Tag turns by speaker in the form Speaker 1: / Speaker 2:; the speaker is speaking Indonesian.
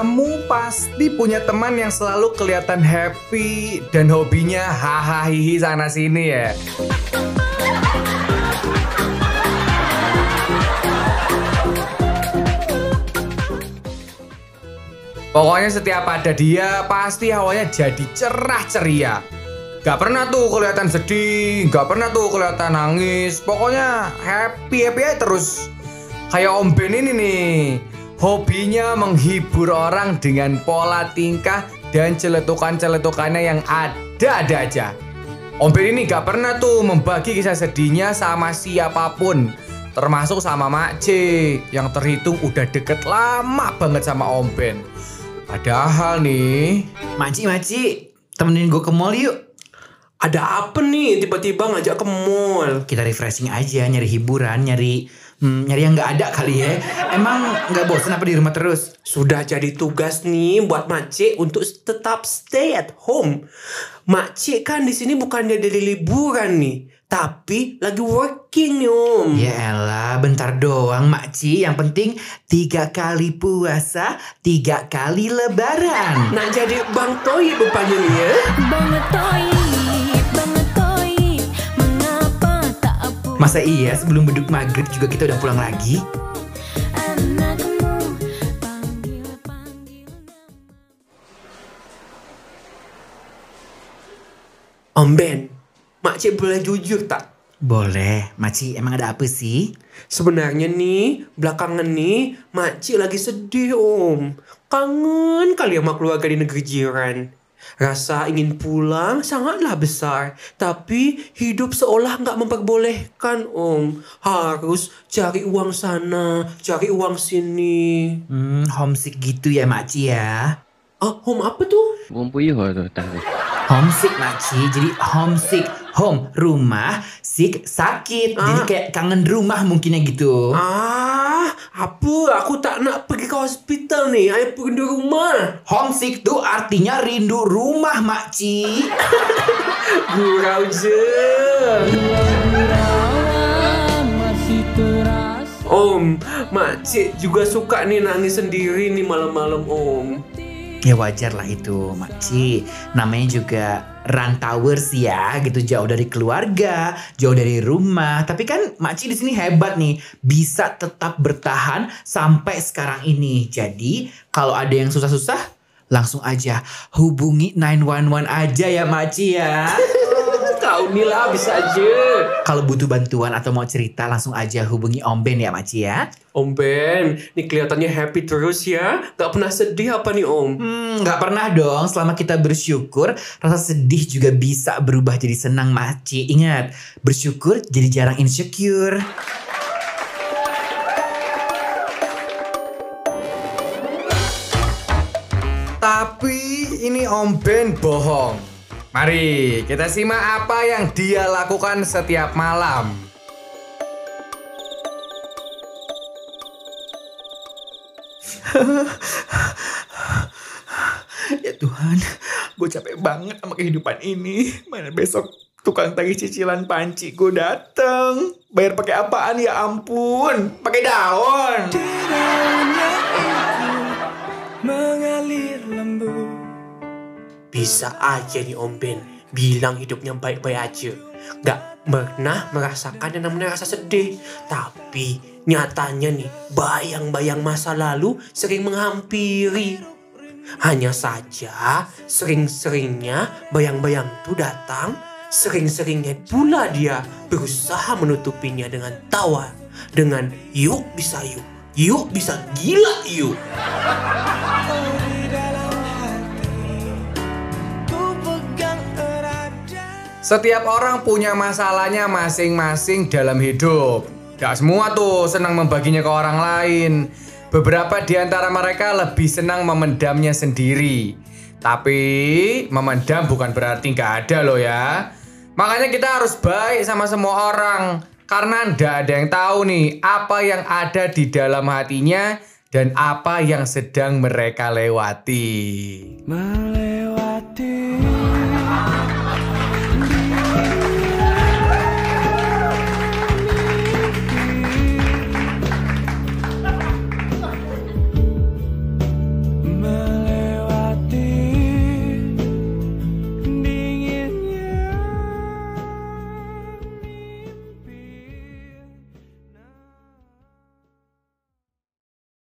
Speaker 1: Kamu pasti punya teman yang selalu kelihatan happy dan hobinya hahaha sana sini ya. Pokoknya setiap ada dia pasti hawanya jadi cerah ceria. Gak pernah tuh kelihatan sedih, gak pernah tuh kelihatan nangis. Pokoknya happy happy aja terus. Kayak Om Ben ini nih, hobinya menghibur orang dengan pola tingkah dan celetukan-celetukannya yang ada-ada aja. Om Ben ini gak pernah tuh membagi kisah sedihnya sama siapa pun. Termasuk sama Mak C yang terhitung udah deket lama banget sama Om Ben. Padahal nih,
Speaker 2: Maci, Maci, temenin gue ke mall yuk.
Speaker 3: Ada apa nih tiba-tiba ngajak ke mall?
Speaker 2: Kita refreshing aja, nyari hiburan, nyari hmm, nyari yang nggak ada kali ya. Emang nggak bosan apa di rumah terus?
Speaker 3: Sudah jadi tugas nih buat Makcik untuk tetap stay at home. Makcik kan di sini bukannya dari liburan nih, tapi lagi working nih om.
Speaker 2: Ya elah, bentar doang makci. Yang penting tiga kali puasa, tiga kali lebaran.
Speaker 3: Nak jadi Bang Toy rupanya nih ya.
Speaker 4: Banget toib,
Speaker 2: Masa iya sebelum beduk maghrib juga kita udah pulang lagi?
Speaker 3: Om Ben, Makcik boleh jujur tak?
Speaker 2: Boleh, Maci emang ada apa sih?
Speaker 3: Sebenarnya nih, belakangan nih, Makcik lagi sedih om. Kangen kali sama keluarga di negeri jiran. Rasa ingin pulang sangatlah besar, tapi hidup seolah nggak memperbolehkan, Om. Harus cari uang sana, cari uang sini.
Speaker 2: Hmm, homesick gitu ya, Maci ya?
Speaker 3: Ah, home apa tuh?
Speaker 5: Bumpuyuh tuh,
Speaker 2: Homesick, Maci. Jadi homesick home, rumah, sick, sakit. Jadi
Speaker 3: Ah.
Speaker 2: kayak kangen rumah mungkinnya gitu.
Speaker 3: Ah, apa? Aku tak nak pergi ke hospital nih. Ayo pergi di rumah.
Speaker 2: Homesick tuh artinya rindu rumah Maci.
Speaker 3: Gurau je. Om, makcik juga suka nih nangis sendiri nih malam-malam om.
Speaker 2: Ya wajar lah itu Maci Namanya juga rantauers ya gitu jauh dari keluarga, jauh dari rumah. Tapi kan Maci di sini hebat nih, bisa tetap bertahan sampai sekarang ini. Jadi kalau ada yang susah-susah, langsung aja hubungi 911 aja ya Maci ya.
Speaker 3: Kau nih lah bisa aja.
Speaker 2: kalau butuh bantuan atau mau cerita langsung aja hubungi Om Ben ya Maci ya.
Speaker 3: Om Ben, nih kelihatannya happy terus ya. Gak pernah sedih apa nih om?
Speaker 2: Hmm, nggak pernah dong. Selama kita bersyukur, rasa sedih juga bisa berubah jadi senang, Maci. Ingat, bersyukur jadi jarang insecure.
Speaker 1: tapi ini Om Ben bohong. Mari kita simak apa yang dia lakukan setiap malam.
Speaker 2: Ya Tuhan, gue capek banget sama kehidupan ini. Mana besok tukang tagih cicilan panci gue dateng. Bayar pakai apaan ya ampun? Pakai daun.
Speaker 3: Bisa aja nih Om Ben bilang hidupnya baik-baik aja. Gak pernah merasakan yang namanya rasa sedih. Tapi nyatanya nih bayang-bayang masa lalu sering menghampiri. Hanya saja sering-seringnya bayang-bayang itu datang. Sering-seringnya pula dia berusaha menutupinya dengan tawa. Dengan yuk bisa yuk. Yuk bisa gila yuk.
Speaker 1: Setiap orang punya masalahnya masing-masing dalam hidup. Gak semua tuh senang membaginya ke orang lain. Beberapa di antara mereka lebih senang memendamnya sendiri. Tapi memendam bukan berarti nggak ada loh ya. Makanya kita harus baik sama semua orang. Karena ndak ada yang tahu nih apa yang ada di dalam hatinya dan apa yang sedang mereka lewati.
Speaker 6: melewati